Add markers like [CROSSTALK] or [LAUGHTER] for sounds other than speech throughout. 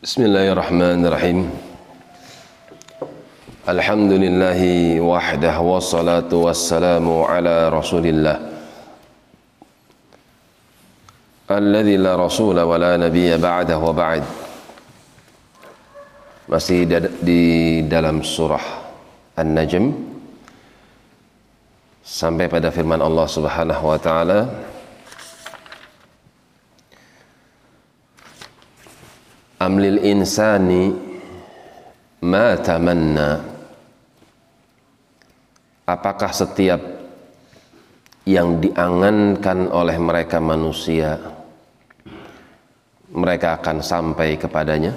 بسم الله الرحمن الرحيم. الحمد لله وحده والصلاة والسلام على رسول الله. الذي لا رسول ولا نبي بعده وبعد. Masih di dalam surah An-Najm. Sampai pada firman Allah Subhanahu wa taala. Amlil insani ma tamanna Apakah setiap yang diangankan oleh mereka manusia mereka akan sampai kepadanya?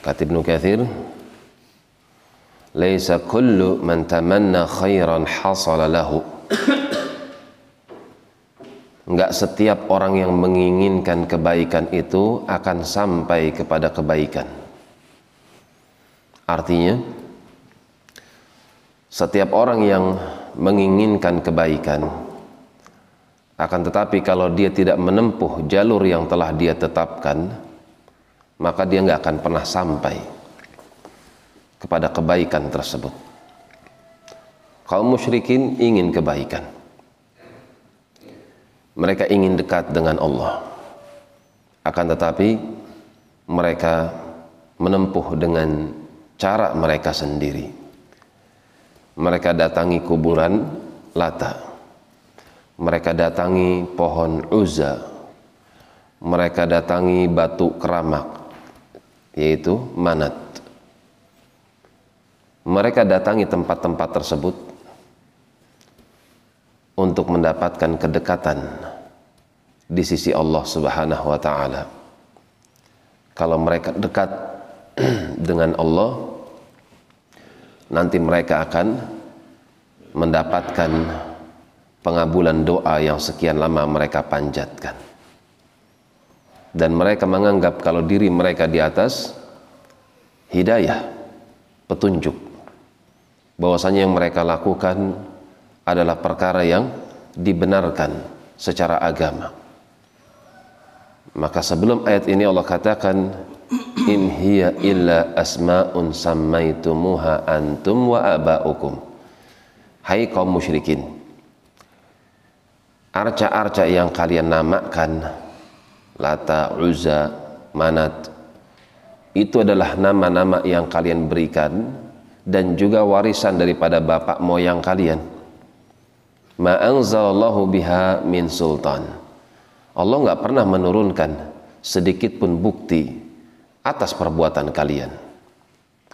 Kata Ibnu Katsir, "Laisa kullu man tamanna khairan hasala lahu." Enggak setiap orang yang menginginkan kebaikan itu akan sampai kepada kebaikan. Artinya, setiap orang yang menginginkan kebaikan akan tetapi kalau dia tidak menempuh jalur yang telah dia tetapkan, maka dia nggak akan pernah sampai kepada kebaikan tersebut. Kaum musyrikin ingin kebaikan. Mereka ingin dekat dengan Allah. Akan tetapi mereka menempuh dengan cara mereka sendiri. Mereka datangi kuburan Lata. Mereka datangi pohon Uzza. Mereka datangi batu keramak yaitu manat. Mereka datangi tempat-tempat tersebut untuk mendapatkan kedekatan di sisi Allah Subhanahu wa taala. Kalau mereka dekat [CLEARS THROAT] dengan Allah, nanti mereka akan mendapatkan pengabulan doa yang sekian lama mereka panjatkan dan mereka menganggap kalau diri mereka di atas hidayah, petunjuk. Bahwasanya yang mereka lakukan adalah perkara yang dibenarkan secara agama. Maka sebelum ayat ini Allah katakan in hiya illa asma'un sammaitumuha antum wa aba'ukum. Hai kaum musyrikin. Arca-arca yang kalian namakan Lata, Uzza, Manat itu adalah nama-nama yang kalian berikan dan juga warisan daripada bapak moyang kalian ma'anzalallahu biha min sultan Allah nggak pernah menurunkan sedikit pun bukti atas perbuatan kalian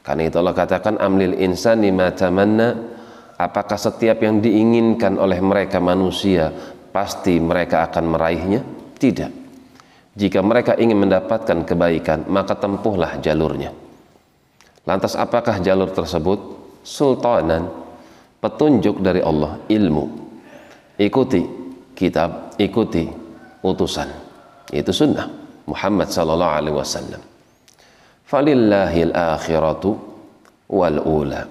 karena itu Allah katakan amlil insani ma tamanna apakah setiap yang diinginkan oleh mereka manusia pasti mereka akan meraihnya tidak jika mereka ingin mendapatkan kebaikan, maka tempuhlah jalurnya. Lantas apakah jalur tersebut? Sultanan, petunjuk dari Allah, ilmu. Ikuti kitab, ikuti utusan. Itu sunnah Muhammad sallallahu alaihi wasallam. Falillahil akhiratu wal ula.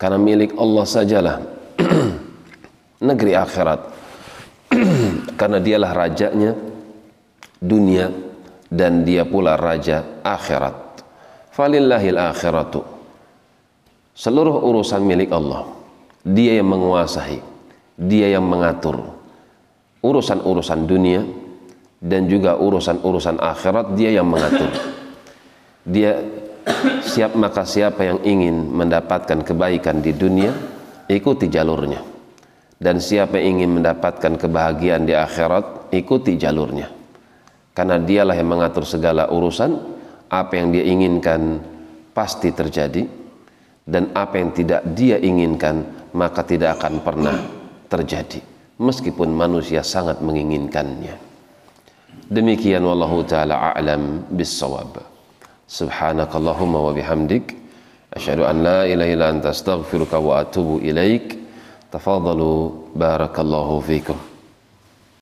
Karena milik Allah sajalah [CLEARS THROAT] negeri akhirat. [CLEARS THROAT] Karena dialah rajanya, dunia dan dia pula raja akhirat. Falillahil akhiratu. Seluruh urusan milik Allah. Dia yang menguasai, dia yang mengatur urusan-urusan dunia dan juga urusan-urusan akhirat dia yang mengatur. Dia siap maka siapa yang ingin mendapatkan kebaikan di dunia ikuti jalurnya dan siapa yang ingin mendapatkan kebahagiaan di akhirat ikuti jalurnya karena dialah yang mengatur segala urusan apa yang dia inginkan pasti terjadi dan apa yang tidak dia inginkan maka tidak akan pernah terjadi meskipun manusia sangat menginginkannya. Demikian wallahu taala a'lam bissawab. Subhanakallahumma wa bihamdik. Asyhadu an la ilaha illa anta astaghfiruka wa atubu ilaik. Tafadalu barakallahu fikum